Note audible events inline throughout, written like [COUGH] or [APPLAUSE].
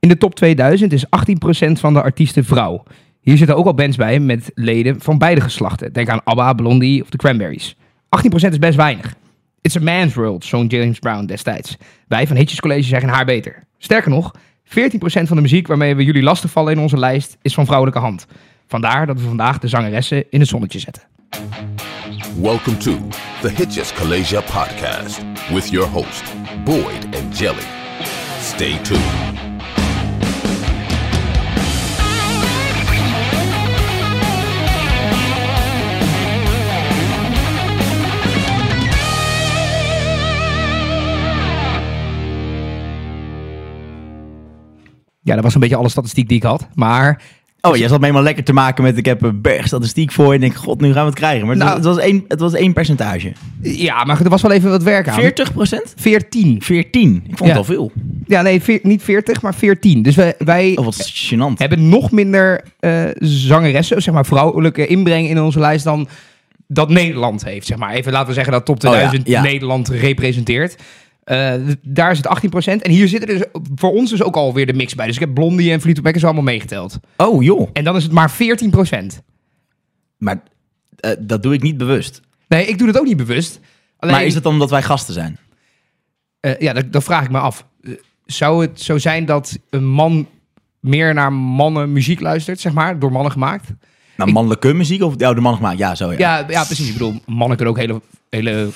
In de top 2000 is 18% van de artiesten vrouw. Hier zitten ook al bands bij met leden van beide geslachten. Denk aan ABBA, Blondie of The Cranberries. 18% is best weinig. It's a man's world, zo'n James Brown destijds. Wij van Hitches College zeggen haar beter. Sterker nog, 14% van de muziek waarmee we jullie lastigvallen in onze lijst is van vrouwelijke hand. Vandaar dat we vandaag de zangeressen in het zonnetje zetten. Welcome to the Hitches Kalasia podcast with your host, Boyd and Jelly. Stay tuned. Ja, dat was een beetje alle statistiek die ik had. Maar Oh, jij zat me helemaal lekker te maken met ik heb een berg statistiek voor je. En ik denk, god, nu gaan we het krijgen. Maar het, Nou. was, het, was één, het was één percentage. ja, maar er was wel even wat werk aan. 40 procent? 14. 14. Ik vond Ja. het al veel. Ja, nee, veer- niet 40, maar 14. Dus wij, wij Oh, wat gênant. hebben nog minder eh, zangeressen, zeg maar vrouwelijke inbreng in onze lijst dan dat Nederland heeft. Zeg maar. Even laten we zeggen dat top Oh ja, 2000 ja. Nederland representeert. Eh, daar is het 18%. En hier zitten dus voor ons dus ook alweer de mix bij. Dus ik heb Blondie en Fleetwood Mac is allemaal meegeteld. Oh, joh. En dan is het maar 14%. Maar eh, dat doe ik niet bewust. Nee, ik doe het ook niet bewust. Alleen, Maar is het dan omdat wij gasten zijn? eh, ja, dat, dat vraag ik me af. Zou het zo zijn dat een man meer naar mannen muziek luistert, zeg maar, door mannen gemaakt? Nou, Ik- mannelijke muziek of ja, de man gemaakt? Ja, zo ja. Ja, ja, precies. Ik bedoel, mannen kunnen ook hele, hele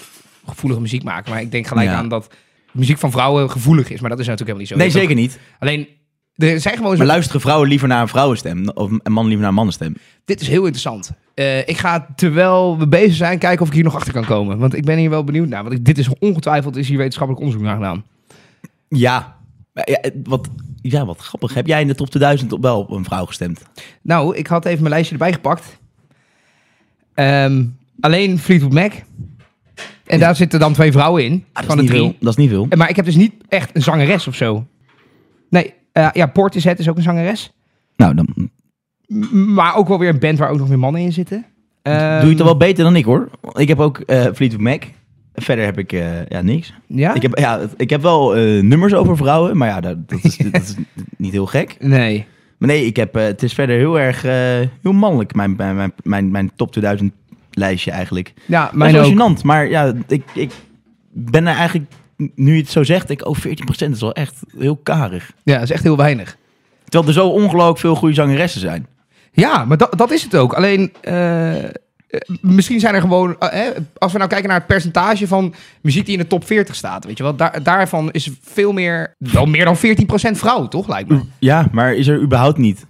gevoelige muziek maken. Maar ik denk gelijk Ja. aan dat muziek van vrouwen gevoelig is. Maar dat is natuurlijk helemaal niet zo. Nee, zeker niet. Alleen, er zijn gewoon. Maar luisteren vrouwen liever naar een vrouwenstem of een man liever naar een mannenstem? Dit is heel interessant. Eh, ik ga, terwijl we bezig zijn, kijken of ik hier nog achter kan komen. Want ik ben hier wel benieuwd naar. Want ik- dit is ongetwijfeld, is hier wetenschappelijk onderzoek naar gedaan. Ja. Wat, ja, wat grappig. Heb jij in de top 2000 op wel op een vrouw gestemd? Nou, ik had even mijn lijstje erbij gepakt. Ehm, alleen Fleetwood Mac. En daar zitten dan twee vrouwen in. Ah, dat, van is de niet drie. veel. dat is niet veel. Maar ik heb dus niet echt een zangeres of zo. Nee, eh, ja, Portishead is ook een zangeres. Nou, dan M- Maar ook wel weer een band waar ook nog weer mannen in zitten. Ehm, doe je het wel beter dan ik hoor. Ik heb ook eh Fleetwood Mac. Verder heb ik eh, ja, niks. Ja? Ik heb, ja, ik heb wel nummers over vrouwen, maar ja, dat, dat, is, [LAUGHS] dat is niet heel gek. Nee. Maar nee, ik heb, het is verder heel erg heel mannelijk, mijn, mijn, mijn, mijn top 2000 lijstje eigenlijk. Ja, Mijn is wel gênant, maar ja, ik, ik ben er eigenlijk, nu je het zo zegt, ik, oh 14% is wel echt heel karig. Ja, dat is echt heel weinig. Terwijl er zo ongelooflijk veel goede zangeressen zijn. Ja, maar dat, dat is het ook. Alleen, eh, eh, misschien zijn er gewoon... eh, hè, als we nou kijken naar het percentage van muziek die in de top 40 staat, weet je wel, daar, daarvan is veel meer, wel meer dan 14% vrouw, toch, lijkt me. Ja, maar is er überhaupt niet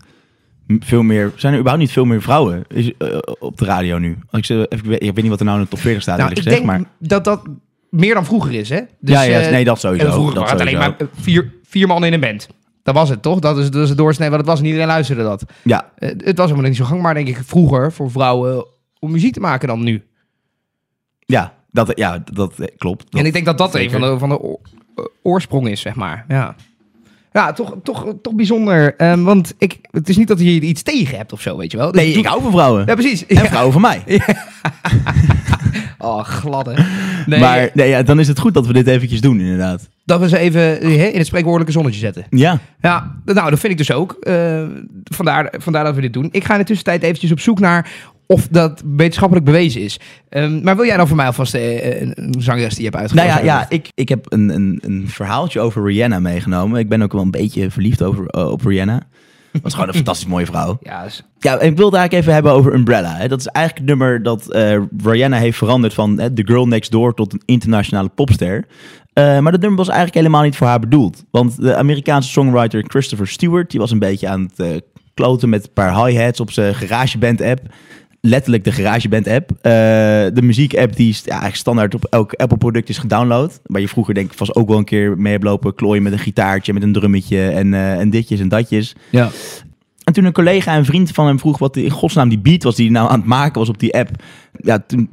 veel meer, zijn er überhaupt niet veel meer vrouwen is, eh, op de radio nu? Als Ik, ze- even, ik weet niet wat er nou in de top 40 staat, Nou, ik gezegd, denk maar... dat dat meer dan vroeger is, hè? Dus, ja, ja, eh, nee, dat sowieso. En vroeger dat waren het alleen sowieso. maar vier, vier mannen in een band. Dat was het, toch? Dat is, dat is het doorsnee wat het was en iedereen luisterde dat. Ja, Eh, het was helemaal niet zo gangbaar, denk ik, vroeger voor vrouwen om muziek te maken dan nu. ja, dat, ja, dat eh, klopt. Dat- en ik denk dat dat een zeker. van de, van de oor- eh, oorsprong is, zeg maar. Ja, ja toch, toch, toch bijzonder. Ehm, want ik, het is niet dat je hier iets tegen hebt of zo, weet je wel. Dus Nee, doe- ik hou van vrouwen. Ja, precies. En vrouwen van mij. [LAUGHS] Oh, gladde. Nee, maar nee, ja, dan is het goed dat we dit eventjes doen, inderdaad. dat we ze even eh, in het spreekwoordelijke zonnetje zetten. Ja, Ja, nou, dat vind ik dus ook. Eh, vandaar, vandaar dat we dit doen. Ik ga in de tussentijd eventjes op zoek naar of dat wetenschappelijk bewezen is. Ehm, maar wil jij dan voor mij alvast eh, een, een zangeres die je hebt nou uitgekozen? ja, ja ik, ik heb een, een, een verhaaltje over Rihanna meegenomen. Ik ben ook wel een beetje verliefd over, eh, op Rihanna. Dat is gewoon een [LAUGHS] fantastisch mooie vrouw. Ja, is- Ja, en ik wilde eigenlijk even hebben over Umbrella. Hè. Dat is eigenlijk het nummer dat eh, Rihanna heeft veranderd van hè, The Girl Next Door tot een internationale popster. Eh, maar dat nummer was eigenlijk helemaal niet voor haar bedoeld. Want de Amerikaanse songwriter Christopher Stewart, die was een beetje aan het eh, kloten met een paar hi-hats op zijn GarageBand app. Letterlijk de GarageBand app. Eh, de muziek app die is ja, eigenlijk standaard op elk Apple product is gedownload. Waar je vroeger denk ik vast ook wel een keer mee hebt lopen klooien met een gitaartje, met een drummetje en, eh, en ditjes en datjes. ja. En toen een collega en vriend van hem vroeg wat in godsnaam die beat was die hij nou aan het maken was op die app. Ja, toen,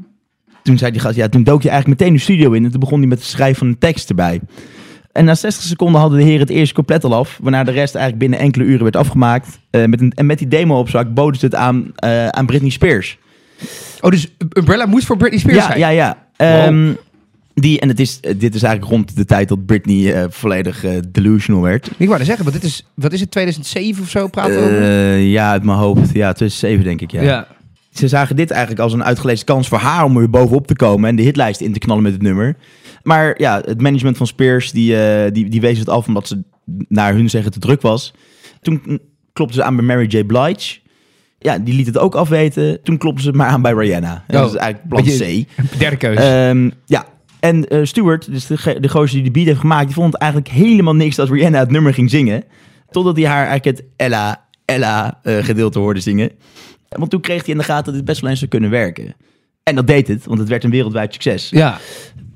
toen zei die gast, ja, toen dook je eigenlijk meteen de studio in en toen begon hij met het schrijven van een tekst erbij. En na 60 seconden hadden de heren het eerste couplet al af, waarna de rest eigenlijk binnen enkele uren werd afgemaakt. Eh, met een, en met die demo op zak boden ze het aan, eh, aan Britney Spears. Oh, dus Umbrella moest voor Britney Spears Ja, zijn? ja, ja. Ehm, Die, en het is, eh, dit is eigenlijk rond de tijd dat Britney volledig delusional werd. Ik wou zeggen, want dit is, wat is het, 2007 of zo praten we over? Ja, uit mijn hoofd. Ja, 2007 denk ik, ja. ja. Ze zagen dit eigenlijk als een uitgelezen kans voor haar om er weer bovenop te komen en de hitlijst in te knallen met het nummer. Maar ja, het management van Spears, die, eh, die, die wees het af omdat ze naar hun zeggen te druk was. Toen klopten ze aan bij Mary J. Blige. Ja, die liet het ook afweten. Toen klopten ze maar aan bij Rihanna. En Oh, dat is eigenlijk plan C. Derde keus. Ehm, ja, en eh Stewart, dus de, de gozer die de beat heeft gemaakt, die vond het eigenlijk helemaal niks dat Rihanna het nummer ging zingen. Totdat hij haar eigenlijk het Ella, Ella eh, gedeelte hoorde zingen. Want toen kreeg hij in de gaten dat dit best wel eens zou kunnen werken. En dat deed het, want het werd een wereldwijd succes. ja.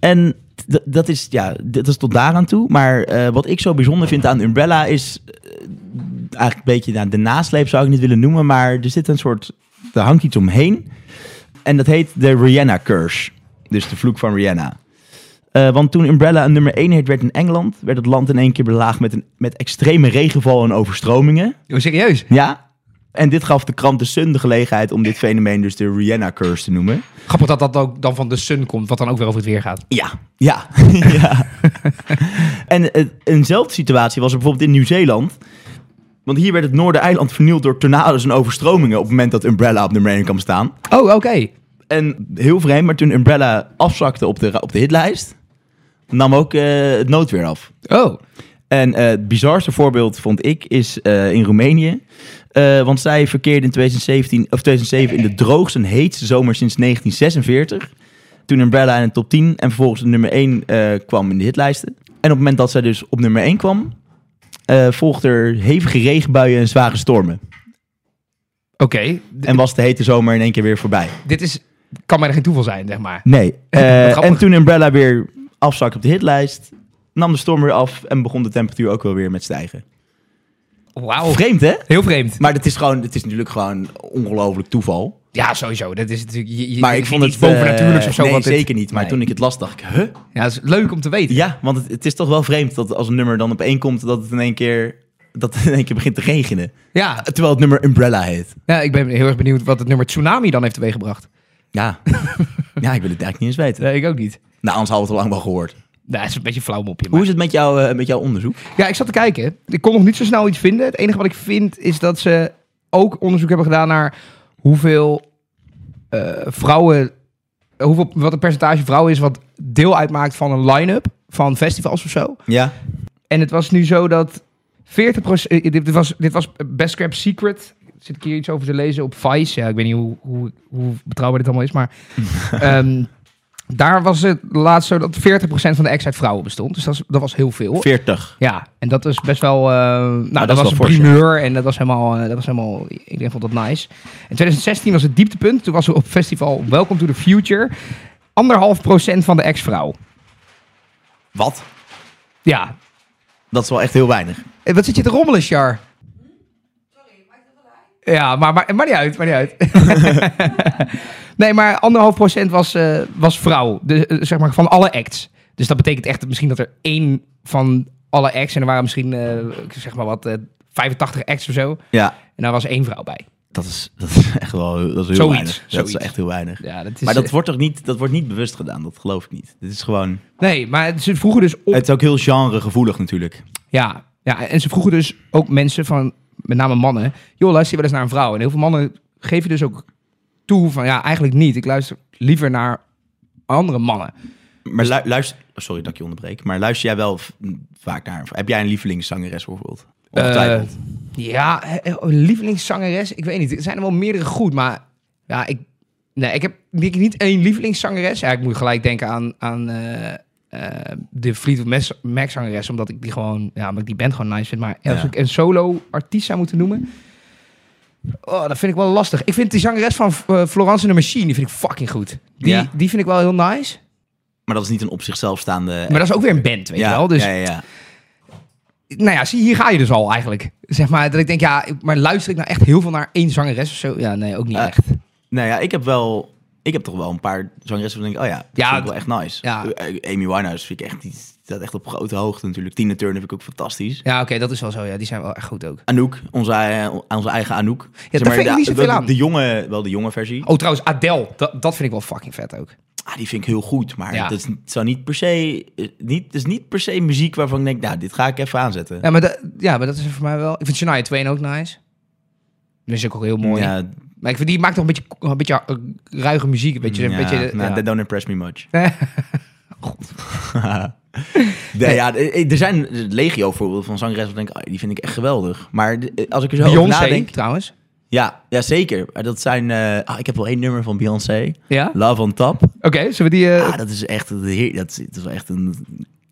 En dat is, ja, dat is tot daaraan toe. Maar eh, wat ik zo bijzonder vind aan Umbrella is eh, eigenlijk een beetje nou, de nasleep zou ik niet willen noemen, maar er zit een soort, er hangt iets omheen. En dat heet de Rihanna Curse. Dus de vloek van Rihanna. Eh, want toen Umbrella een nummer 1 hit werd in Engeland, werd het land in één keer belaagd met, een, met extreme regenval en overstromingen. Oh, serieus? Ja. En dit gaf de krant The Sun de gelegenheid om dit fenomeen dus de Rihanna Curse te noemen. Grappig dat dat ook dan van de sun komt, wat dan ook weer over het weer gaat. Ja, ja, [LAUGHS] ja. en eenzelfde situatie was er bijvoorbeeld in Nieuw-Zeeland. Want hier werd het Noordereiland vernield door tornado's en overstromingen op het moment dat Umbrella op nummer 1 kwam staan. Oh, oké. En heel vreemd, maar toen Umbrella afzakte op de, op de hitlijst, nam ook eh, het noodweer af. Oh. En eh, het bizarste voorbeeld vond ik is eh, in Roemenië. Eh, want zij verkeerde in 2017, of 2007 in de droogste en heetste zomer sinds 1946. Toen Umbrella in de top 10 en vervolgens de nummer 1 eh, kwam in de hitlijsten. En op het moment dat zij dus op nummer 1 kwam, eh volgde er hevige regenbuien en zware stormen. Oké. En was de hete zomer in één keer weer voorbij. Dit is, kan mij er geen toeval zijn, zeg maar. Nee. [LAUGHS] En toen Umbrella weer afzakte op de hitlijst, nam de storm weer af en begon de temperatuur ook wel weer met stijgen. Wauw. Vreemd hè? Heel vreemd. Maar het is, gewoon, het is natuurlijk gewoon ongelooflijk toeval. Ja, sowieso. Dat is natuurlijk... Je, je- Maar ik vond het... eh, bovennatuurlijks of zo. Nee, dit- zeker niet. Maar Nee. toen ik het las, dacht ik, huh? Ja, dat is leuk om te weten. Ja, want het, het is toch wel vreemd dat als een nummer dan op één komt, dat het in één keer, dat het in één keer begint te regenen. Ja. Terwijl het nummer Umbrella heet. ja, ik ben heel erg benieuwd wat het nummer Tsunami dan heeft teweeggebracht. Ja. [LAUGHS] ja, ik wil het eigenlijk niet eens weten. Nee, ik ook niet. Nou, anders hadden we het al lang wel gehoord. Dat is een beetje een flauw mopje. Hoe Maar... is het met, jou, eh, met jouw onderzoek? Ja, ik zat te kijken. Ik kon nog niet zo snel iets vinden. Het enige wat ik vind is dat ze ook onderzoek hebben gedaan naar hoeveel eh, vrouwen, hoeveel, wat een percentage vrouwen is wat deel uitmaakt van een line-up van festivals of zo. Ja. En het was nu zo dat 40% eh, dit, was, dit was Best Kept Secret. Zit ik hier iets over te lezen op Vice. Ja, ik weet niet hoe, hoe, hoe betrouwbaar dit allemaal is, maar [LAUGHS] ehm, daar was het laatst zo dat 40% van de ex uit vrouwen bestond. Dus dat, was heel veel. 40. Ja, en dat is best wel. eh, nou, dat, was wel een primeur en dat was helemaal. eh, dat was helemaal. Iedereen vond dat nice. In 2016 was het dieptepunt. Toen was er op festival Welcome to the Future. Anderhalf procent van de ex-vrouw. Wat? Ja. Dat is wel echt heel weinig. Eh, Wat zit je te rommelen, Char? Ja, maar, maar, maar niet uit, maar niet uit. [LAUGHS] nee, maar anderhalf procent was, eh, was vrouw. Dus, zeg maar van alle acts. Dus dat betekent echt dat misschien dat er één van alle acts... en er waren misschien, eh, zeg maar wat, eh 85 acts of zo... Ja. En daar was één vrouw bij. Dat is, dat is echt wel dat is heel Zoiets, weinig. Dat is echt heel weinig. Ja, dat is, Maar dat wordt toch niet, dat wordt niet bewust gedaan? Dat geloof ik niet. Dit is gewoon... Nee, maar ze vroegen dus op... Het is ook heel genregevoelig natuurlijk. Ja, ja, en ze vroegen dus ook mensen van, met name mannen... joh, luister je wel eens naar een vrouw? En heel veel mannen geven dus ook toe van... ja, eigenlijk niet. Ik luister liever naar andere mannen. Maar lu- luister... Sorry dat ik je onderbreek. Maar luister jij wel vaak naar... Heb jij een lievelingszangeres bijvoorbeeld? Eh, ja, lievelingszangeres? Ik weet niet. Er zijn er wel meerdere goed, maar... Ja, ik... Nee, ik heb ik niet één lievelingszangeres. Ja, ik moet gelijk denken aan, aan eh, eh, de Fleetwood Mac- Mac zangeres, omdat ik die gewoon, ja, omdat ik die band gewoon nice vind. Maar als Ja. ik een solo artiest zou moeten noemen, oh, dat vind ik wel lastig. Ik vind die zangeres van eh, Florence and the Machine, die vind ik fucking goed. Die, Ja. die vind ik wel heel nice. Maar dat is niet een op zichzelf staande... Maar dat is ook weer een band, weet je wel. Dus, ja, ja, ja. nou ja, zie, hier ga je dus al eigenlijk. Zeg maar, dat ik denk, ja, maar luister ik nou echt heel veel naar één zangeres of zo? Ja, nee, ook niet Eh, echt. Nou ja, ik heb wel... Ik heb toch wel een paar zangeressen ik denk, oh ja, dat Ja, vind ik wel echt nice. ja. Eh, Amy Winehouse vind ik echt, die staat echt op grote hoogte natuurlijk. Tina Turner vind ik ook fantastisch. Ja, oké, dat is wel zo. Ja, die zijn wel echt goed ook. Anouk, onze, ei- onze eigen Anouk. Ja, daar vind ik niet zoveel de, aan. De jonge, wel de jonge versie. Oh, trouwens, Adele, dat, dat vind ik wel fucking vet ook. ah, die vind ik heel goed. Maar Ja. het, is, het zou niet per se, eh, niet, is niet per se muziek waarvan ik denk, nou, dit ga ik even aanzetten. Ja, maar, dat- ja, maar dat is voor mij wel... Ik vind Shania Twain ook nice. Dat is ook heel mooi. Ja, Maar ik vind die maakt toch een beetje, een beetje eh, ruige muziek. Een beetje, een ja, beetje, nou, ja. don't impress me much. [LAUGHS] [LAUGHS] nee, ja, eh, er zijn legio voorbeelden van zangeressen waar ik denk, ah, die vind ik echt geweldig. Maar als ik er zo over Beyoncé nadenk, trouwens. ja, ja, zeker. Dat zijn, eh, ah, ik heb wel één nummer van Beyoncé, Ja? Love on Top. Oké, zullen we die... eh, Ah, dat is echt, dat is, dat is, wel echt een,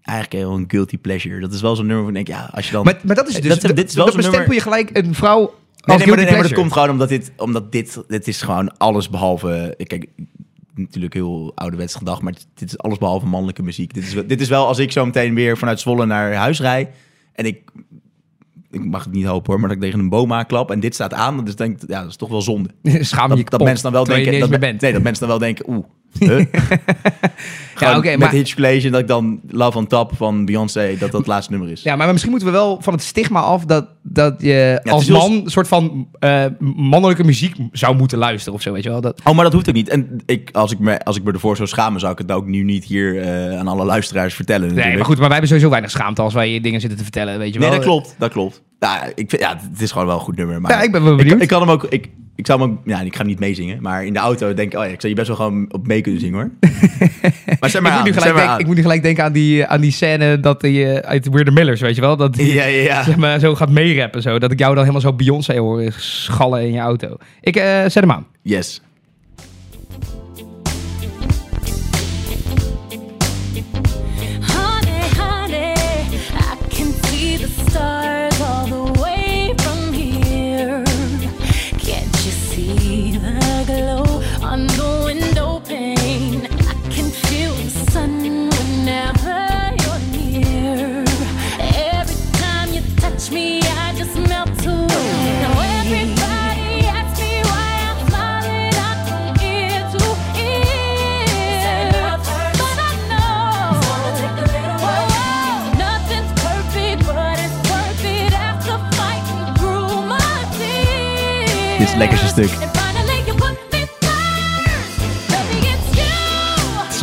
eigenlijk heel een guilty pleasure. Dat is wel zo'n nummer van, ik denk, ja, als je dan... maar, maar dat is dus... Dat- dit is wel dat bestempel nummer- je gelijk een vrouw Nee, nee, maar, nee, maar dat komt gewoon omdat dit, omdat dit, dit is gewoon alles behalve, kijk, natuurlijk heel ouderwets gedacht, maar dit is alles behalve mannelijke muziek. Dit is, wel- dit is wel als ik zo meteen weer vanuit Zwolle naar huis rijd en ik, ik mag het niet hopen hoor, maar dat ik tegen een boom aanklap en dit staat aan, dus denk ik, ja, dat is toch wel zonde. [LAUGHS] Schaam je Dat, dat mensen dan wel denken, dat, bent. nee, dat mensen dan wel denken, oeh, [LAUGHS] huh? Oké, met maar- Hitch Collation dat ik dan Love on Top van Beyoncé, dat dat het laatste nummer is. Ja, maar misschien moeten we wel van het stigma af dat, dat je als man een soort van eh, mannelijke muziek zou moeten luisteren of zo, weet je wel. Dat, Oh, maar dat hoeft ook niet. En ik, als, ik me, als ik me ervoor zou schamen, zou ik het ook nu niet hier eh, aan alle luisteraars vertellen. nee, natuurlijk. maar goed, maar wij hebben sowieso weinig schaamte als wij dingen zitten te vertellen, weet je wel. Nee, dat klopt. Dat klopt. Ja, ik vind, ja, het is gewoon wel een goed nummer. Maar Ja, ik ben wel benieuwd. ik kan hem ook... Ik, ik zou hem ook... Ja, ik ga hem niet meezingen. Maar in de auto denk ik... Oh ja, ik zou je best wel gewoon op mee kunnen zingen, hoor. [LAUGHS] maar zet maar ik, aan. moet nu gelijk maar denk- aan. ik moet nu gelijk denken aan die, aan die scène dat die, eh, uit Weird Millers, weet je wel. Dat die, Ja, ja, ja. zeg maar, zo gaat meerappen, zo. Dat ik jou dan helemaal zo Beyoncé hoor schallen in je auto. Ik eh, zet hem aan. Yes.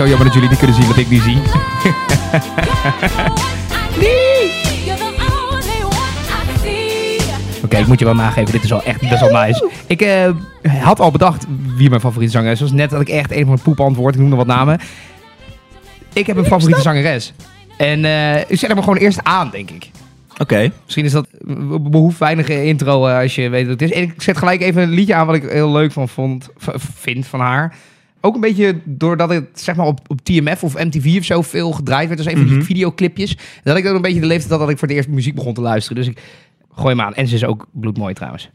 Zo jammer dat jullie niet kunnen zien wat ik nu zie. [LAUGHS] See. Oké, ik moet je wel nageven, dit is wel echt best wel nice. Ik eh, had al bedacht wie mijn favoriete zangeres was. Net dat ik echt een van de poep antwoord. Ik noemde wat namen. Ik heb een favoriete zangeres. En eh, ik zet hem gewoon eerst aan, denk ik. Oké. Misschien is dat be- behoeft weinig intro eh, als je weet wat het is. En ik zet gelijk even een liedje aan wat ik heel leuk van vond, vind van haar. Ook een beetje doordat het zeg maar op, op TMF of MTV of zo veel gedraaid werd. Dus een van die videoclipjes. Dat ik ook een beetje de leeftijd had dat ik voor het eerst muziek begon te luisteren. Dus ik gooi hem aan. En ze is ook bloedmooi trouwens.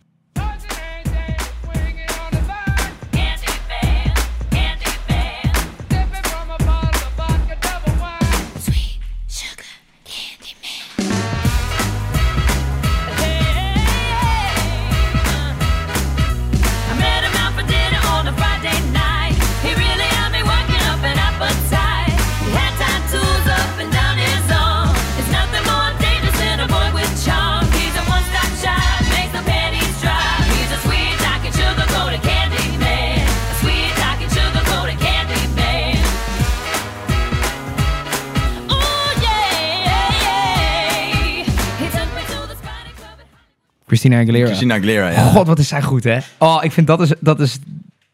Christina Aguilera. Christina Aguilera, ja. God, wat is zij goed, hè? Oh, ik vind dat is, dat is,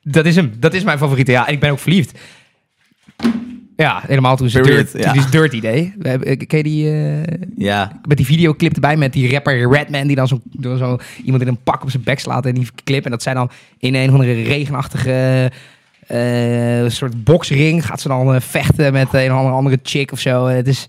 dat is hem. Dat is mijn favoriete. Ja, en ik ben ook verliefd. Ja, helemaal toen ze Dirt, ja. die Dirty hebben, ken je die, eh, Ja. met die videoclip erbij met die rapper Redman die dan zo, door zo iemand in een pak op zijn bek slaat in die clip. En dat zij dan in een of andere regenachtige eh, soort boxring gaat ze dan eh, vechten met een of andere chick of zo. Het is,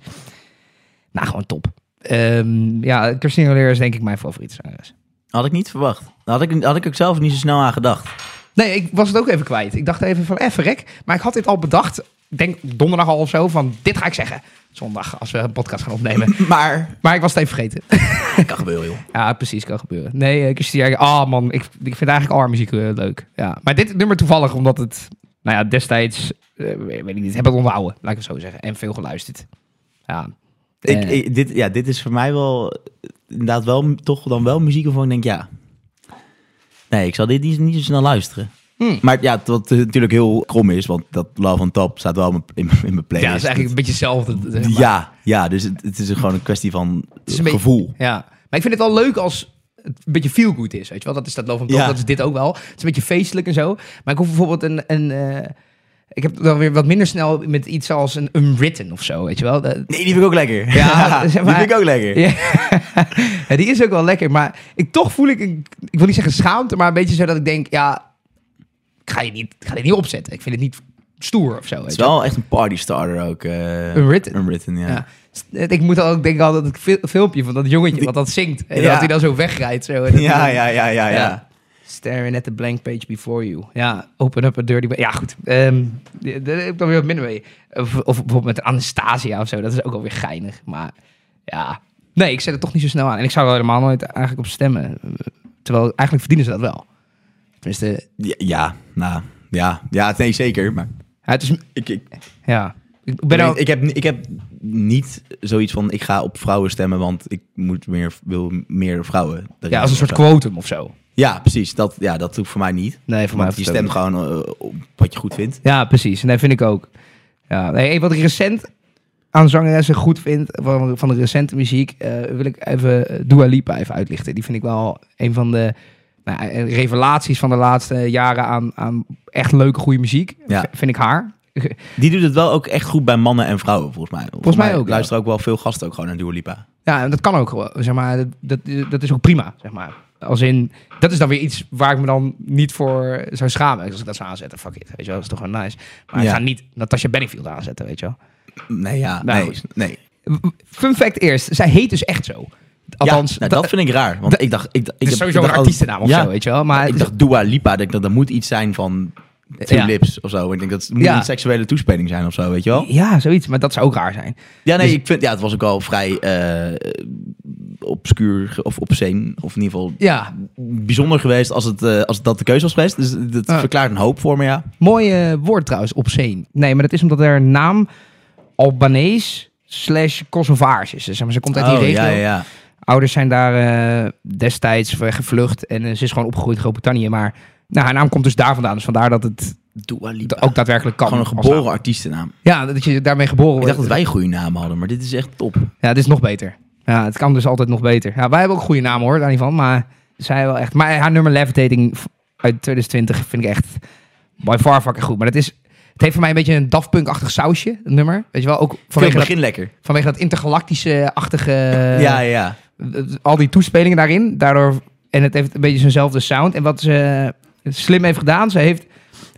nou, gewoon top. Ehm, ja, Christina Aguilera is denk ik mijn favoriete zangeres. Had ik niet verwacht. Had ik, had ik ook zelf niet zo snel aan gedacht. Nee, ik was het ook even kwijt. Ik dacht even van, eh, verrek. Maar ik had dit al bedacht. Ik denk donderdag al of zo, van dit ga ik zeggen. Zondag, als we een podcast gaan opnemen. [LAUGHS] Maar... maar ik was het even vergeten. [LAUGHS] Kan gebeuren, joh. ja, precies, kan gebeuren. Nee, ik Christina, ah man, ik, ik vind eigenlijk al haar muziek eh, leuk. Ja. Maar dit nummer toevallig, omdat het, nou ja, destijds, eh, weet ik niet, heb ik onthouden, laat ik het zo zeggen. En veel geluisterd. Ja. Ik, ik- dit, ja, dit is voor mij wel... Inderdaad wel, toch dan wel muziek waarvan ik denk, ja... Nee, ik zal dit niet, niet zo snel luisteren. Maar ja, wat natuurlijk heel krom is, want dat Love on Top staat wel in mijn- in mijn- playlist. Ja, is eigenlijk een beetje hetzelfde. zeg maar. Ja, ja, dus het, het is gewoon een kwestie van Het beetje- gevoel. Ja, maar ik vind het wel leuk als het een beetje feel good is, weet je wel? Dat is dat Love and Top, Ja. dat is dit ook wel. Het is een beetje feestelijk en zo. Maar ik hoef bijvoorbeeld een... een eh, ik heb dan weer wat minder snel met iets als een Unwritten of zo, weet je wel? Nee, die vind ik ook lekker. Ja, [LAUGHS] zeg maar- die vind ik ook lekker. Ja. [LAUGHS] ja, die is ook wel lekker. Maar ik, toch voel ik, een, ik wil niet zeggen schaamte, maar een beetje zo dat ik denk, ja, ik ga je niet, ik ga dit niet opzetten. Ik vind het niet stoer of zo. Het Weet is je wel. echt een party starter ook. eh Unwritten. Unwritten, ja. Ja. Ik moet dan ook denken Staring at the blank page before you. Ja, open up a dirty... Ja, goed. Ehm, d- daar heb ik dan weer wat minder mee. Of, of bijvoorbeeld met Anastasia of zo. Dat is ook alweer geinig. Maar ja... Nee, ik zet het toch niet zo snel aan. En ik zou er helemaal nooit eigenlijk op stemmen. Terwijl eigenlijk verdienen ze dat wel. Tenminste, Ja, ja, nou, ja, ja, nee, zeker. Maar ja, het is... ik, ik, Ja. Ik ben ik, heb, ik heb niet zoiets van, ik ga op vrouwen stemmen, want ik moet meer, wil meer vrouwen. Ja, als een soort quotum of zo. Ja, precies. Dat, ja, dat hoeft voor mij niet. Nee, voor mij Want je stemt gewoon eh, op wat je goed vindt. Ja, precies. Nee, vind ik ook. Ja, nee, wat ik recent aan zangeressen goed vind, van, van de recente muziek, eh, wil ik even eh, Dua Lipa even uitlichten. Die vind ik wel een van de nou, revelaties van de laatste jaren aan, aan echt leuke, goede muziek. Ja. Vind ik haar. [LAUGHS] Die doet het wel ook echt goed bij mannen en vrouwen, volgens mij. Volgens, mij ook, ja. luisteren ook wel veel gasten ook gewoon naar Dua Lipa. Ja, en dat kan ook gewoon. Zeg maar, dat, dat, dat is ook prima, zeg maar. Als in, dat is dan weer iets waar ik me dan niet voor zou schamen. Als ik dat zou aanzetten, fuck it. Weet je wel, dat is toch gewoon nice. Maar Ja. ik ga niet Natasha Bedingfield aanzetten, weet je wel. Nee, ja, Nou, nee, nee. Fun fact eerst, zij heet dus echt zo. Althans, ja, nou, dat, vind ik raar. Want ik dacht... Ik, ik heb- sowieso ik een artiestennaam of ja, zo, weet je wel. Maar ik dacht Dua Lipa, dat, dat, dat moet iets zijn van Two Ja. Lips of zo. Ik denk dat het moet Ja. een seksuele toespeling zijn of zo, weet je wel? ja, zoiets, maar dat zou ook raar zijn. Ja, nee, Dus- ik vind, ja, het was ook al vrij eh obscuur of obscene. Of in ieder geval Ja, bijzonder geweest als, het, eh, als dat de keuze was geweest. Dus dat verklaart een hoop voor me, ja. mooi woord trouwens, obscene. Nee, maar dat is omdat er een naam Albanees slash Kosovaars is. Dus, zeg maar, ze komt uit die Oh, regio. ja, ja. Ouders zijn daar eh, destijds gevlucht en ze is gewoon opgegroeid in Groot-Brittannië. Maar nou, haar naam komt dus daar vandaan. Dus vandaar dat het Dua Lipa. ook daadwerkelijk kan. Gewoon een geboren naam. artiestennaam. Ja, dat je daarmee geboren Ik wordt. dacht dat wij een goede naam hadden, maar dit is echt top. Ja, dit is nog beter. Ja, het kan dus altijd nog beter. Ja, wij hebben ook goede namen hoor, daar niet van. Maar zij wel echt. Maar haar nummer Levitating uit 2020 vind ik echt by far fucking goed. Maar het is. Het heeft voor mij een beetje een Daft Punk-achtig sausje, het nummer. Weet je wel, ook Vanwege dat, begin lekker. vanwege dat intergalactische-achtige... ja, [LAUGHS] ja, ja. eh, al die toespelingen daarin. Daardoor, en het heeft een beetje zijnzelfde sound. En wat ze slim heeft gedaan, ze heeft,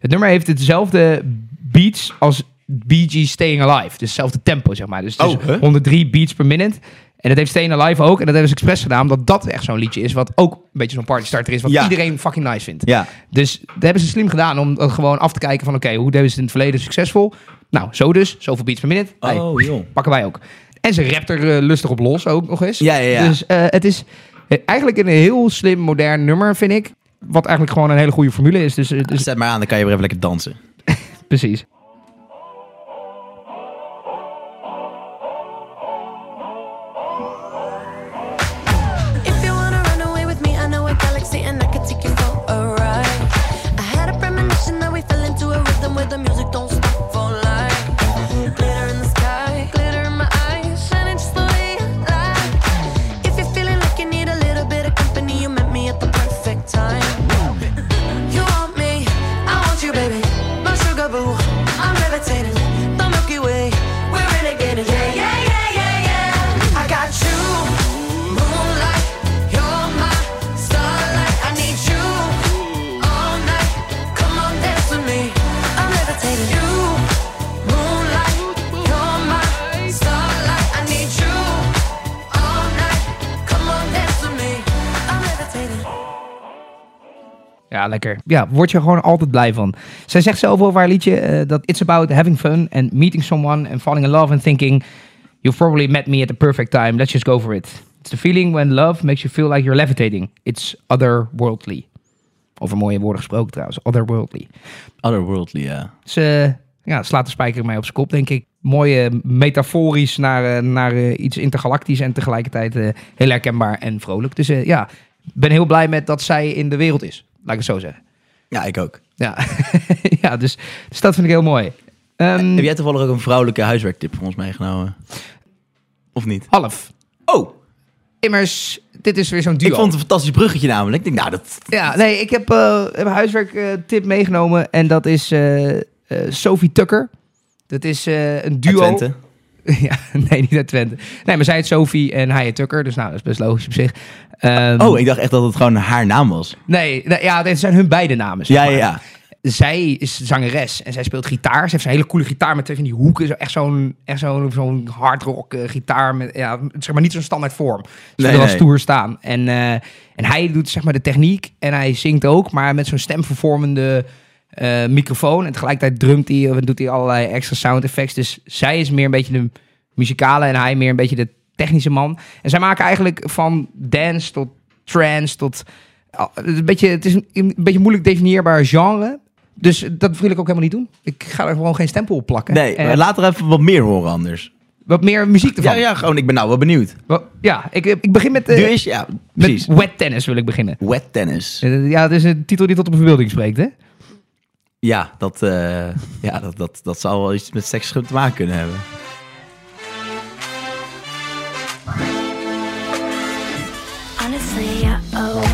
het nummer heeft hetzelfde beats als Bee Gees Staying Alive. Dus hetzelfde tempo, zeg maar. Dus het is Oh, huh? 103 beats per minute. En dat heeft Staying Alive ook. En dat hebben ze expres gedaan, omdat dat echt zo'n liedje is... wat ook een beetje zo'n party starter is, wat Ja. iedereen fucking nice vindt. Ja, Dus dat hebben ze slim gedaan om dat gewoon af te kijken van... oké, hoe deden ze het in het verleden succesvol? Nou, zo dus. Zoveel beats per minute. Hey, oh joh. pakken wij ook. En ze rapt er eh, lustig op los ook nog eens. Ja, ja, ja. Dus eh, het is eh, eigenlijk een heel slim, modern nummer, vind ik. Wat eigenlijk gewoon een hele goede formule is. Dus, dus Zet maar aan, dan kan je weer even lekker dansen. [LAUGHS] precies. Levitating. Ja, lekker. Ja, word je gewoon altijd blij van. Zij zegt zelf over haar liedje eh, dat it's about having fun and meeting someone and falling in love and thinking you've probably met me at the perfect time. Let's just go for it. It's the feeling when love makes you feel like you're levitating. It's otherworldly. Over mooie woorden gesproken trouwens. Otherworldly. Otherworldly, ja. Ze ja, slaat de spijker mee op zijn kop, denk ik. Mooi eh, metaforisch naar, eh, naar eh, iets intergalactisch en tegelijkertijd heel herkenbaar en vrolijk. Dus ja, ik ben heel blij met dat zij in de wereld is. Laat ik het zo zeggen. Ja, ik ook. Ja, [LAUGHS] ja dus, dus dat vind ik heel mooi. Ehm, Heb jij toevallig ook een vrouwelijke huiswerktip voor ons meegenomen? Of niet? Half. Oh, Immers, dit is weer zo'n duo. ik vond het een fantastisch bruggetje namelijk. Ik denk, nou, dat... Ja, nee, ik heb, heb een huiswerktip meegenomen en dat is eh, eh, Sophie Tucker. Dat is een duo. Uit Twente. [LAUGHS] ja, nee, niet uit Twente. Nee, maar zij heet Sophie en hij heet Tucker, dus nou, dat is best logisch op zich. Ehm, Oh, ik dacht echt dat het gewoon haar naam was. Nee, ja, dit zijn hun beide namen. zeg Ja, maar. ja, ja. Zij is zangeres en zij speelt gitaar. Ze heeft zo'n hele coole gitaar met twee van die hoeken. Zo, echt zo'n echt zo'n zo'n hard rock eh, gitaar. Met, ja, zeg maar niet zo'n standaard vorm. Ze Nee, wel nee. stoer staan. En, eh, en hij doet zeg maar de techniek en hij zingt ook, maar met zo'n stemvervormende eh, microfoon. En tegelijkertijd drumt hij en doet hij allerlei extra sound effects. Dus zij is meer een beetje de muzikale en hij meer een beetje de technische man. En zij maken eigenlijk van dance tot trance tot... is een beetje, het is een, een beetje moeilijk definieerbaar genre. Dus dat wil ik ook helemaal niet doen. Ik ga er gewoon geen stempel op plakken. Nee, En laat er even wat meer horen anders. wat meer muziek Ja, ervan. ja, gewoon, ik ben nou wel benieuwd. Ja ik, ik begin met, eh, Nu is, ja, met precies. wet tennis wil ik beginnen. Wet tennis. Eh, Ja, het is een titel die tot op de verbeelding spreekt, hè? Ja, dat, eh, ja dat, dat, dat zou wel iets met seks te maken kunnen hebben. Honestly, yeah, oh,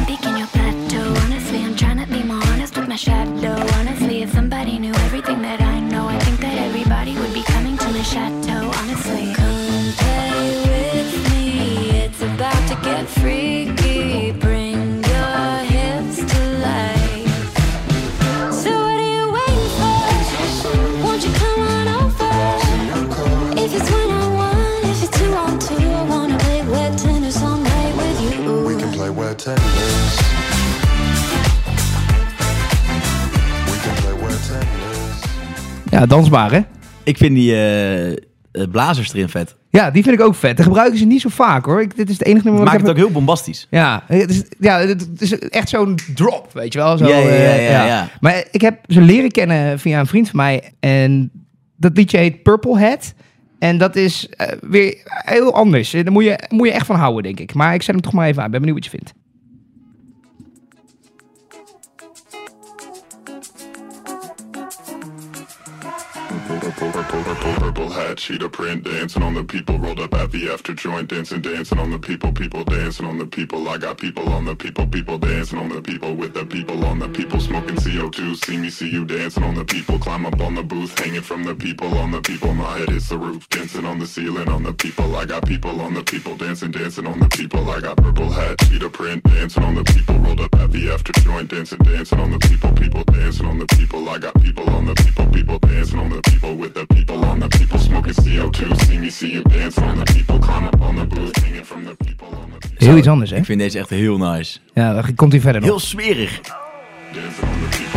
Ja, dansbaar, hè? Ik vind die eh, blazers erin vet. Ja, die vind ik ook vet. Dat gebruiken ze niet zo vaak, hoor. Ik, dit is het enige nummer Maakt ik het ook heel bombastisch. Ja, het is, ja, het is echt zo'n drop, weet je wel? Zo, Ja, ja, ja, eh, ja, ja. Maar ik heb ze leren kennen via een vriend van mij. En dat liedje heet Purple Head. En dat is weer heel anders. Daar moet je, moet je echt van houden, denk ik. Maar ik zet hem toch maar even aan. Ik ben benieuwd wat je vindt. Purple, purple, purple, hat, cheetah print, dancing on the people, rolled up at the after joint, dancing, dancing on the people, people dancing on the people. I got people on the people, people dancing on the people, with the people on the people, smoking CO2. See me, see you dancing on the people, climb up on the booth, hanging from the people, on the people. My head is the roof, dancing on the ceiling, on the people. I got people on the people, dancing, dancing on the people. I got purple hat, cheetah print, dancing on the people, rolled up at the after joint, dancing, dancing on the people, people dancing on the people. I got people on the people, people dancing on the people, with the people on the people, smoking CO2. See me, see you dancing on the people, climb up on the booth, hanging from the people, on the people. Heel iets anders, hè? Ik vind deze echt heel nice. Ja, dan komt hij verder nog. Heel smerig. Dancing on the people,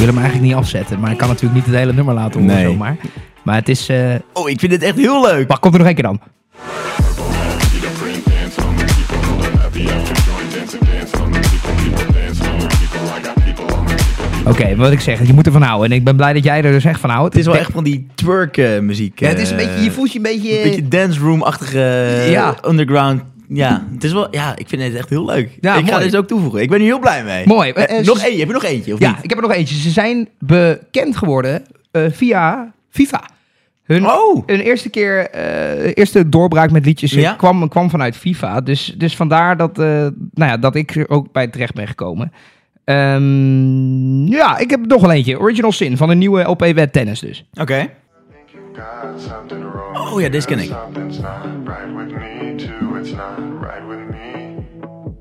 wil hem eigenlijk niet afzetten. Maar ik kan natuurlijk niet het hele nummer laten horen Nee. zomaar. Maar het is... eh Oh, ik vind dit echt heel leuk. Wacht, komt er nog één keer dan. Oké, wat ik zeg, je moet ervan houden. En ik ben blij dat jij er dus echt van houdt. Het is wel echt van die twerk eh, muziek. Ja, het is een eh, beetje, je voelt je een beetje... Een beetje dance room-achtige Ja. underground. Ja, het is wel, ja, ik vind het echt heel leuk. Ja, ik ga deze ook toevoegen. Ik ben hier heel blij mee. Mooi. Eh, Eh, nog ze- één, heb je nog eentje? Of Ja, niet? ik heb er nog eentje. Ze zijn bekend geworden eh, via FIFA. Hun, Oh. hun eerste keer, eh, eerste doorbraak met liedjes Ja. kwam, kwam vanuit FIFA. Dus, dus vandaar dat, eh, nou ja, dat ik er ook bij terecht ben gekomen. Ehm, ja, ik heb nog wel eentje. Original Sin van de nieuwe LP Wet Tennis dus. Oké. Wrong. Oh ja, deze ken ik. Something's not right with me too. It's not right with me.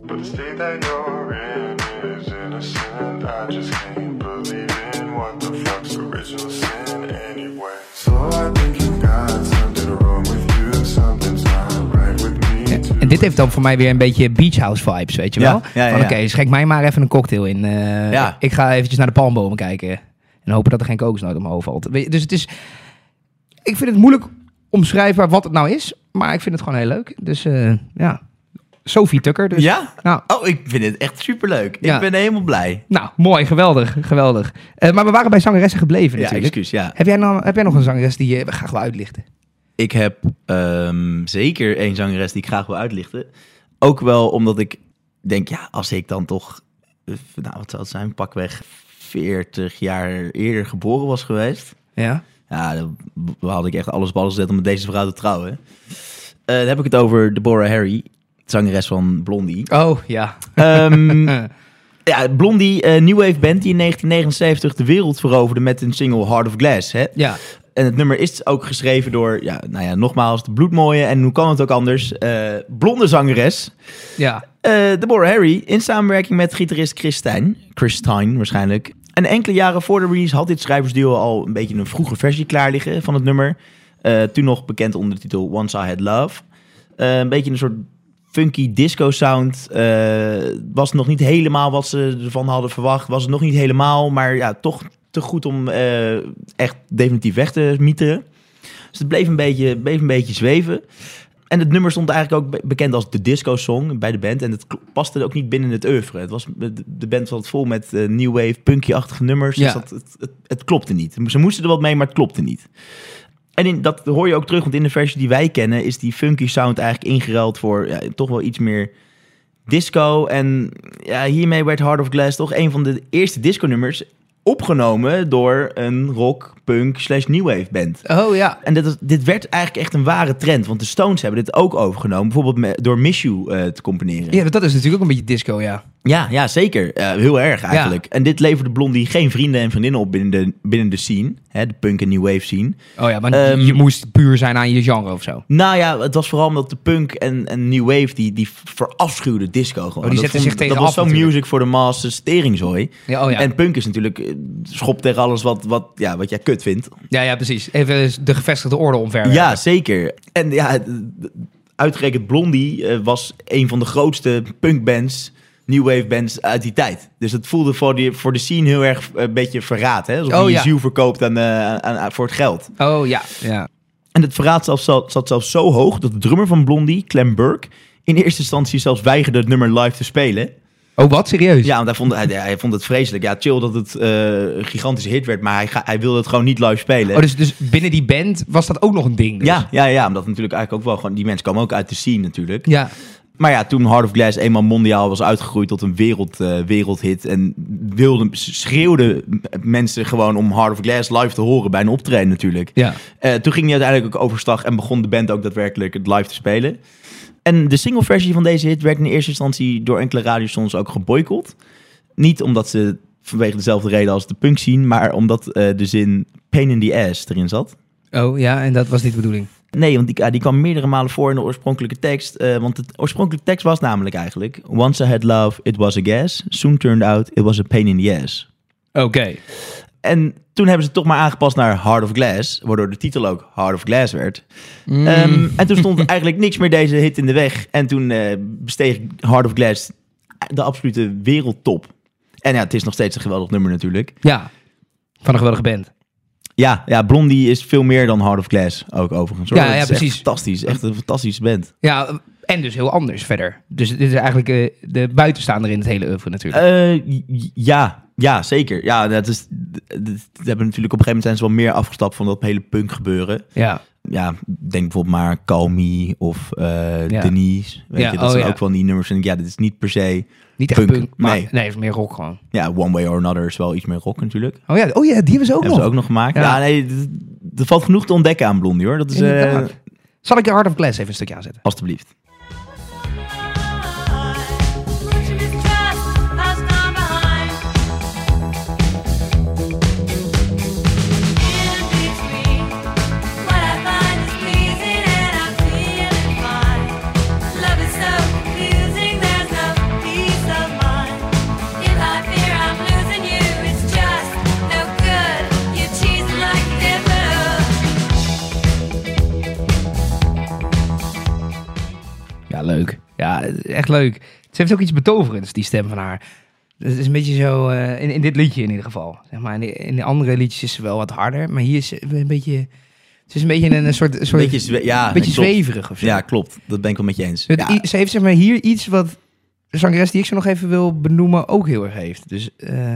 But the state that you're in is innocent. I just can't believe in what the fuck's original sin anyway. So I think you got something wrong with you. Something's not right with me too. En dit heeft dan voor mij weer een beetje beach house vibes, weet je wel? ja, ja, Van ja. oké, schenk mij maar even een cocktail in. Eh, Ja. Ik ga eventjes naar de palmbomen kijken. En hopen dat er geen kokosnoot omhoog valt. Weet je, Dus het is... Ik vind het moeilijk omschrijfbaar wat het nou is. Maar ik vind het gewoon heel leuk. Dus eh, ja, Sophie Tucker. Dus. Ja? Nou, Oh, ik vind het echt superleuk. Ja. Ik ben helemaal blij. nou, mooi, geweldig, geweldig. Eh, maar we waren bij zangeressen gebleven Ja, natuurlijk. excuus, ja. heb, jij nou, heb jij nog een zangeres die je graag wil uitlichten? Ik heb ehm, zeker één zangeres die ik graag wil uitlichten. Ook wel omdat ik denk, ja, als ik dan toch, eh, nou wat zou het zijn, pakweg 40 jaar eerder geboren was geweest. Ja. Ja, dan had ik echt alles op alles gezet om met deze vrouw te trouwen. Eh, dan heb ik het over Deborah Harry, zangeres van Blondie. Oh, ja. Ehm, [LAUGHS] ja, Blondie, eh New Wave band die in 1979 de wereld veroverde met een single Heart of Glass. Hè? ja. En het nummer is ook geschreven door, ja, nou ja, nogmaals, de bloedmooie en hoe kan het ook anders, eh, blonde zangeres. Ja. eh Deborah Harry in samenwerking met gitarist Chris Stein. Chris Stein waarschijnlijk. En enkele jaren voor de release had dit schrijversduo al een beetje een vroege versie klaar liggen van het nummer. Eh, toen nog bekend onder de titel Once I Had Love. Eh, een beetje een soort funky disco sound. Eh, was nog niet helemaal wat ze ervan hadden verwacht. Was het nog niet helemaal, maar ja, toch te goed om echt definitief weg te mieteren. Dus het bleef een beetje, bleef een beetje zweven. En het nummer stond eigenlijk ook be- bekend als de disco-song bij de band. En het paste ook niet binnen het oeuvre. Het was, de, band zat vol met eh, new wave, punky-achtige nummers. Ja. Dus dat, het, het, het klopte niet. Ze moesten er wat mee, maar het klopte niet. En in, dat hoor je ook terug, want in de versie die wij kennen... is die funky sound eigenlijk ingeruild voor ja, toch wel iets meer disco. En ja, hiermee werd Heart of Glass toch een van de eerste disco-nummers... opgenomen door een rock, punk slash new wave band. Oh, ja. En dit, dit werd eigenlijk echt een ware trend. Want de Stones hebben dit ook overgenomen. Bijvoorbeeld door Miss You eh, te componeren. Ja, dat is natuurlijk ook een beetje disco, ja. Ja, ja zeker. Heel erg eigenlijk. En dit leverde Blondie geen vrienden en vriendinnen op binnen de, binnen de scene. Hè, de punk en new wave scene. Oh ja, maar Ehm, je moest puur zijn aan je genre of zo. Nou ja, het was vooral omdat de punk en, en new wave... die, die verafschuwde disco gewoon. Oh, die Dat zetten zich tegen Dat was zo'n music voor de masses teringzooi. Ja, oh ja. En punk is natuurlijk eh, schop tegen alles wat, wat, ja, wat jij kut vindt. Ja, ja, precies. Even de gevestigde orde omver. Ja, zeker. En ja, uitgerekend Blondie eh, was een van de grootste punkbands, new wave bands uit die tijd. Dus het voelde voor, die, voor de scene heel erg eh, een beetje verraad. Hè? Alsof Oh, je ja. ziel verkoopt aan, eh, aan, aan- voor het geld. Oh ja, ja. En het verraad zelfs, zat, zat zelfs zo hoog dat de drummer van Blondie, Clem Burke, in eerste instantie zelfs weigerde het nummer live te spelen. Oh, wat? Serieus? Ja, want hij vond, hij, hij vond het vreselijk. Ja, chill dat het eh, een gigantische hit werd, maar hij, ga- hij wilde het gewoon niet live spelen. Oh, dus, dus binnen die band was dat ook nog een ding? Dus. Ja, ja, ja, omdat natuurlijk eigenlijk ook wel gewoon... Die mensen komen ook uit de scene natuurlijk. Ja. Maar ja, toen Heart of Glass eenmaal mondiaal was uitgegroeid tot een wereld, eh, wereldhit... en wilden, schreeuwden mensen gewoon om Heart of Glass live te horen bij een optreden natuurlijk. Ja. Eh, toen ging hij uiteindelijk ook overstag en begon de band ook daadwerkelijk het live te spelen. En de singleversie van deze hit werd in eerste instantie door enkele radiostations ook geboycott. Niet omdat ze vanwege dezelfde reden als de punk scene, maar omdat eh, de zin pain in the ass erin zat. Oh ja, en dat was niet de bedoeling. Nee, want die, die kwam meerdere malen voor in de oorspronkelijke tekst. eh, want de oorspronkelijke tekst was namelijk eigenlijk... Once I had love, it was a gas. Soon turned out, it was a pain in the ass. Oké. En toen hebben ze het toch maar aangepast naar Heart of Glass. Waardoor de titel ook Heart of Glass werd. Mm. Ehm, en toen stond [LAUGHS] eigenlijk niks meer deze hit in de weg. En toen eh, besteeg Heart of Glass de absolute wereldtop. En ja, het is nog steeds een geweldig nummer natuurlijk. Ja. Van een geweldige band. Ja, ja, Blondie is veel meer dan Heart of Glass ook overigens. hoor. Ja, ja, echt precies. fantastisch. Echt een fantastische band. Ja, en dus heel anders verder. Dus dit is eigenlijk eh, de buitenstaander in het hele oeuvre natuurlijk. Eh, ja, ja, zeker. Ja, dat is, d- d- ze hebben natuurlijk op een gegeven moment zijn ze wel meer afgestapt van dat hele punk gebeuren. ja. Ja, denk bijvoorbeeld maar Call Me of eh, Ja. Denise. Weet Ja, je, dat oh zijn ja. ook van die nummers. En ja, dit is niet per se... Niet echt Punk, punk, maar nee. nee. het is meer rock gewoon. Ja, One Way or Another is wel iets meer rock natuurlijk. Oh ja, oh ja die hebben ze ook nog. ze ook nog gemaakt. Ja. Nee, er valt genoeg te ontdekken aan Blondie hoor. Dat is, eh. Zal ik de Heart of Glass even een stukje aanzetten? alstublieft. Ja, echt leuk. Ze heeft ook iets betoverends, die stem van haar. Het is een beetje zo, eh, in, in dit liedje in ieder geval. Zeg maar, in, de, in de andere liedjes is ze wel wat harder, maar hier is ze een beetje, Ze is een beetje een, een soort, een soort Beetje, ja, een beetje zweverig of zo. Ja, klopt. Dat ben ik wel met je eens. Het Ja, Ze heeft zeg maar hier iets wat de zangeres die ik zo nog even wil benoemen ook heel erg heeft. Dus eh,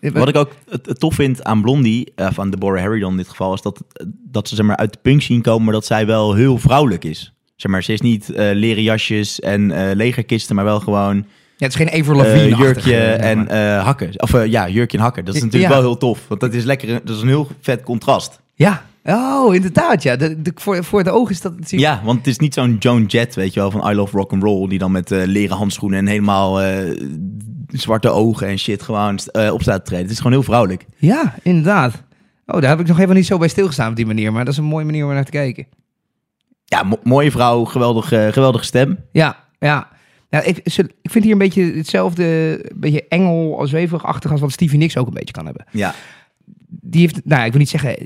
Wat ik ook het, het tof vind aan Blondie, eh, van Deborah Harry dan in dit geval, is dat, dat ze zeg maar, uit de punk scene komen, maar dat zij wel heel vrouwelijk is. Zeg maar, ze is niet eh, leren jasjes en eh, legerkisten, maar wel gewoon ja, het is geen Avril eh, jurkje en hakken. Of ja, jurkje en hakken. Dat is natuurlijk Ja. wel heel tof, want dat is lekker, dat is een heel vet contrast. Ja, oh inderdaad ja. De, de, voor, voor het oog is dat natuurlijk... Ja, want het is niet zo'n Joan Jett, weet je wel, van I Love Rock and Roll, die dan met leren handschoenen en helemaal zwarte ogen en shit gewoon op staat te treden. Het is gewoon heel vrouwelijk. Ja, inderdaad. Oh, daar heb ik nog even niet zo bij stilgestaan op die manier. Maar dat is een mooie manier om naar te kijken. Ja, mo- mooie vrouw, geweldige, geweldige stem. Ja, ja. Nou, ik, ik vind hier een beetje hetzelfde, een beetje engel, als zweverig-achtig als wat Stevie Nicks ook een beetje kan hebben. Ja, Die heeft, nou, ik wil niet zeggen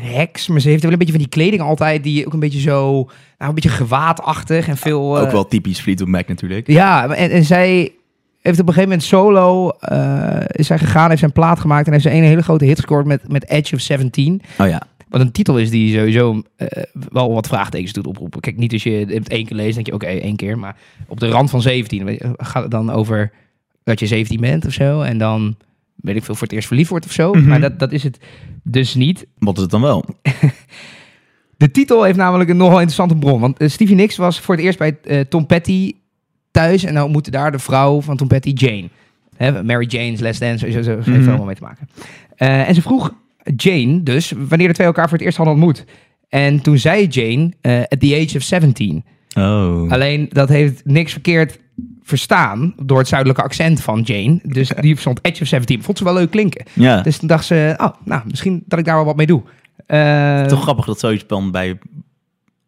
heks, maar ze heeft wel een beetje van die kleding altijd, die ook een beetje zo, nou, een beetje gewaadachtig en veel... ook eh, wel typisch Fleetwood Mac natuurlijk. Ja, en, en zij heeft op een gegeven moment solo, eh, is zij gegaan, heeft zijn plaat gemaakt en heeft ze een hele grote hit gescoord met, met Edge of 17. Oh ja. Wat een titel is die sowieso eh, wel wat vraagtekens doet oproepen. Kijk, niet als je het één keer leest, denk je oké, één keer. Maar op de rand van 17 weet je, gaat het dan over dat je 17 bent of zo. En dan, weet ik veel, voor het eerst verliefd wordt of zo. Mhm. Maar dat, dat is het dus niet. Wat is het dan wel? [LAUGHS] De titel heeft namelijk een nogal interessante bron. Want eh, Stevie Nicks was voor het eerst bij eh, Tom Petty thuis. En dan ontmoette daar de vrouw van Tom Petty, Jane. Hè, Mary Jane's Last Dance, sowieso, zo, zo heeft er allemaal mee te maken. Eh, en ze vroeg Jane dus wanneer de twee elkaar voor het eerst hadden ontmoet. En toen zei Jane, eh, at the age of 17. Oh. Alleen dat heeft niks verkeerd verstaan door het zuidelijke accent van Jane. Dus die stond Edge of 17. Vond ze wel leuk klinken. Ja, Dus toen dacht ze, oh, nou, misschien dat ik daar wel wat mee doe. Eh, toch grappig dat zoiets dan bij,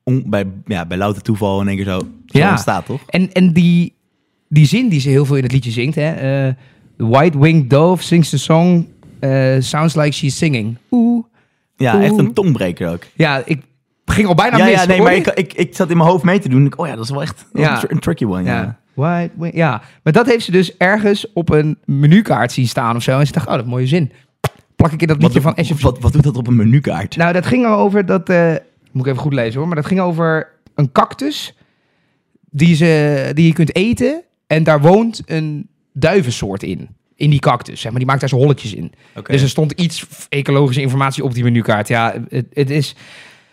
on- bij, ja, bij louter toeval in één keer zo, zo Ja. ontstaat, toch? En, en die, die zin die ze heel veel in het liedje zingt, hè. eh, the white-winged dove sings the song, eh, sounds like she's singing. Oeh. Ja, Oeh. echt een tongbreker ook. Ja, ik ging al bijna ja, mis. ja, nee, maar ik, ik, ik zat in mijn hoofd mee te doen. Ik, oh ja, dat is wel echt Ja. een, tr- een tricky one. Ja. Ja. White ja, maar dat heeft ze dus ergens op een menukaart zien staan of zo. En ze dacht, oh, dat mooie zin. Plak ik in dat Wat, liedje van Edge of wat, wat doet dat op een menukaart? Nou, dat ging over dat. eh, moet ik even goed lezen hoor. Maar dat ging over een cactus. Die, ze, die je kunt eten. En daar woont een duivensoort in. In die cactus. Zeg maar. Die maakt daar zo holletjes in. Dus er stond iets ecologische informatie op die menukaart. Ja, het, het is.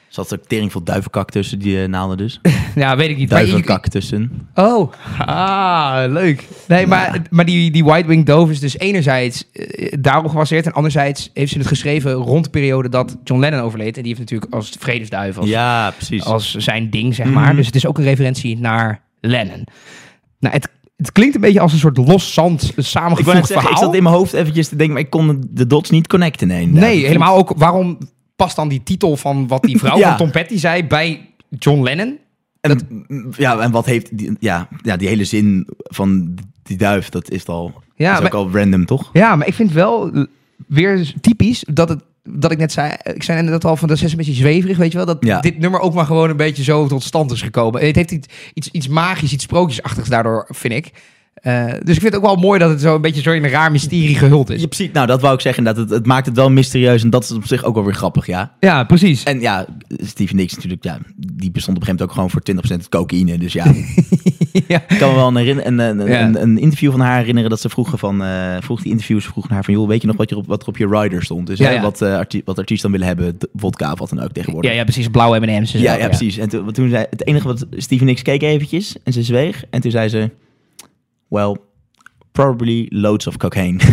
Zat er tering veel duivenkak tussen die eh, naalden dus? [LAUGHS] Ja, weet ik niet. Maar je- Duivenkak tussen. Oh, ah, leuk. Nee, maar, maar die, die White Wing Dove is dus enerzijds eh, daarop gebaseerd. En anderzijds heeft ze het geschreven rond de periode dat John Lennon overleed. En die heeft natuurlijk als vredesduif, als Ja, precies. als zijn ding, zeg maar. Mhm. Dus het is ook een referentie naar Lennon. Nou, het, het klinkt een beetje als een soort los zand ik samengevoegd net zeggen, ik verhaal. zat in mijn hoofd eventjes te denken, maar ik kon de dots niet connecten. Nee, nee, helemaal ook. Waarom past dan die titel van wat die vrouw [LAUGHS] Ja. van Tom Petty zei bij John Lennon? En, ja, en wat heeft die, ja, ja, die hele zin van die duif, dat is al, Ja, is ook maar, al random, toch? ja, maar ik vind wel weer typisch dat het dat ik net zei, ik zei net al van dat is een beetje zweverig, weet je wel, dat Ja. dit nummer ook maar gewoon een beetje zo tot stand is gekomen. Het heeft iets, iets, iets magisch, iets sprookjesachtigs daardoor, vind ik. Eh, dus ik vind het ook wel mooi dat het zo een beetje zo in een raar mysterie gehuld is. Je, precies, nou, dat wou ik zeggen. Dat het, het maakt het wel mysterieus en dat is op zich ook wel weer grappig, ja. Ja, precies. En ja, Stevie Nicks natuurlijk, ja, die bestond op een gegeven moment ook gewoon voor 20% cocaïne. Dus ja, [LAUGHS] ja. ik kan me wel een, herinner- een, een, Ja. een, een interview van haar herinneren dat ze vroegen van, eh vroeg die interviewers vroegen haar van, joh, weet je nog wat, je op, wat er op je rider stond? Dus Ja, ja. wat, artie- wat artiesten dan willen hebben, vodka of wat dan ook tegenwoordig. Ja, ja, precies. Blauwe M&M's. Ja, ja, precies. En toen, toen zei het enige wat Stevie Nicks keek eventjes en ze zweeg. En toen zei ze, well, probably loads of cocaine. [LAUGHS]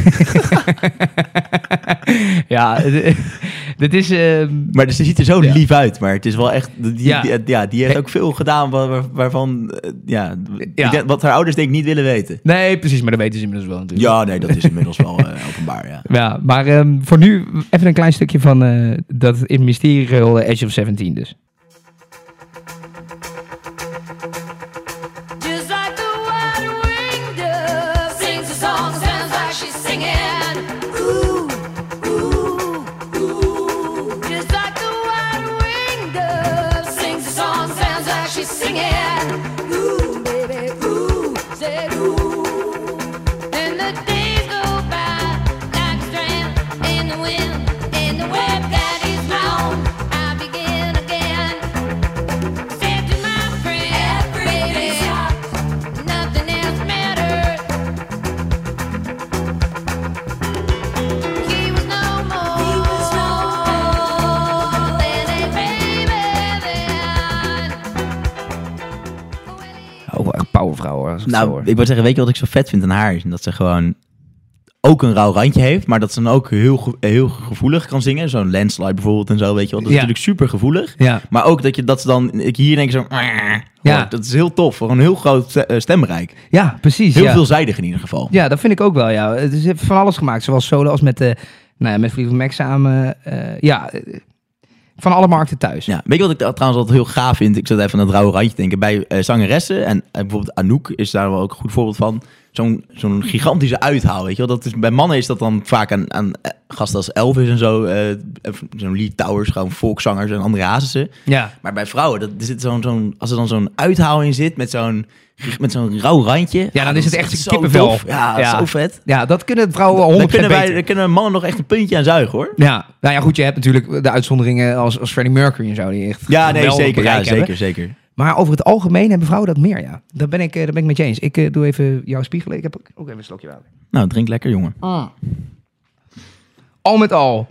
ja, [LAUGHS] dit- is... ehm, maar dus, ze ziet er zo Ja. lief uit. Maar het is wel echt, die, Ja. die, ja, die heeft ook veel gedaan waar, waar- waarvan, eh, ja, wat haar ouders denk ik niet willen weten. nee, precies. Maar dat weten ze inmiddels wel natuurlijk. Ja, nee, dat is inmiddels wel eh, openbaar, ja. [LAUGHS] Ja, maar ehm, voor nu even een klein stukje van eh, dat in mysterie Edge of 17 dus. Nou, hoor. ik wil zeggen, weet je wat ik zo vet vind aan haar? Is dat ze gewoon ook een rauw randje heeft, maar dat ze dan ook heel, ge- heel gevoelig kan zingen. Zo'n landslide bijvoorbeeld en zo, weet je wel. Dat is Ja. natuurlijk super gevoelig. Ja, Maar ook dat je dat ze dan, ik hier denk zo, Ja. dat is heel tof. Gewoon een heel groot eh, stembereik. ja precies. Heel ja. veelzijdig in ieder geval. Ja, dat vind ik ook wel, ja. Het is van alles gemaakt, zowel solo als met, de, nou ja, met Fleetwood Mac samen. eh, ja, eh, van alle markten thuis. Ja, weet je wat ik trouwens altijd heel gaaf vind? Ik zat even aan het rauwe randje denken. Bij eh, zangeressen, en eh, bijvoorbeeld Anouk is daar wel ook een goed voorbeeld van. Zo'n zo'n gigantische uithaal, weet je wel. Dat is, bij mannen is dat dan vaak aan, aan eh, gasten als Elvis en zo. eh, zo'n Lee Towers, gewoon volkszangers en André Hazesen. Ja, Maar bij vrouwen, dat, er zit zo'n, zo'n, als er dan zo'n uithaal in zit met zo'n, [LAUGHS] met zo'n rauw randje. Ja, dan is het echt een kippenvel. tof. Ja, Ja. zo vet. ja dat kunnen vrouwen 100% Daar kunnen, wij, daar kunnen mannen nog echt een puntje aan zuigen, hoor. Ja, nou ja, goed, je hebt natuurlijk de uitzonderingen als, als Freddie Mercury en zo, die echt Ja, nee, zeker. Ja, hebben. zeker, zeker. Maar over het algemeen hebben vrouwen dat meer, ja. Daar ben ik, eh, daar ben ik met je eens. Ik eh, doe even jouw spiegelen. Ik heb ook- ook even een slokje water. Nou, drink lekker, jongen. Al met al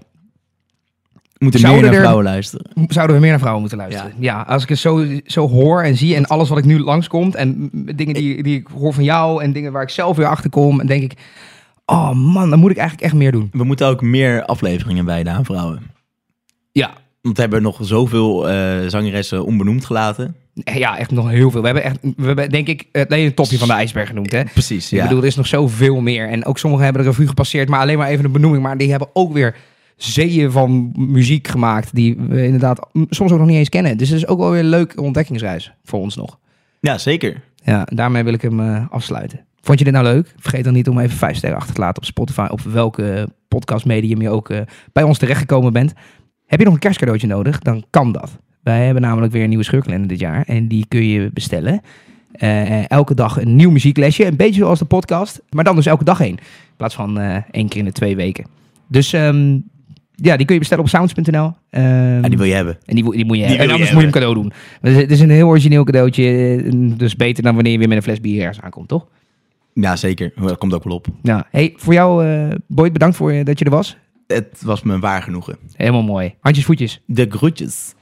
Moeten Zouden meer naar er- vrouwen luisteren. zouden we meer naar vrouwen moeten luisteren. Ja, als ik het zo, zo hoor en zie en alles wat ik nu langskomt en dingen die, die ik hoor van jou en dingen waar ik zelf weer achter kom, en denk ik, oh man, dan moet ik eigenlijk echt meer doen. We moeten ook meer afleveringen wijden aan vrouwen. Ja, Want we hebben nog zoveel eh zangeressen onbenoemd gelaten. ja, echt nog heel veel. We hebben echt, we hebben denk ik het alleen het topje van de ijsberg genoemd, hè? Precies, Ik bedoel, er is nog zoveel meer. En ook sommigen hebben de revue gepasseerd, maar alleen maar even een benoeming. Maar die hebben ook weer zeeën van muziek gemaakt die we inderdaad soms ook nog niet eens kennen. Dus het is ook wel weer een leuke ontdekkingsreis voor ons nog. ja, zeker. Ja, daarmee wil ik hem eh, afsluiten. Vond je dit nou leuk? Vergeet dan niet om even vijf sterren achter te laten op Spotify. Op welke podcastmedium je ook eh, bij ons terechtgekomen bent. Heb je nog een kerstcadeautje nodig? Dan kan dat. Wij hebben namelijk weer een nieuwe scheurkalender dit jaar. En die kun je bestellen. Eh, elke dag een nieuw muzieklesje. Een beetje zoals de podcast. Maar dan dus elke dag één. In plaats van één keer in de twee weken. Dus ehm, ja, die kun je bestellen op sounds.nl. Ehm, Ja, die wil je hebben. en die, die moet je Die en je anders moet je hem cadeau doen. Dus Het is een heel origineel cadeautje. eh, Dus beter dan wanneer je weer met een fles bier ergens aankomt, toch? Ja, zeker. Dat komt ook wel op. Ja. Hey, voor jou, eh Boyd, bedankt voor je, dat je er was. Het was me waar genoegen. Helemaal mooi. Handjes, voetjes. De groetjes.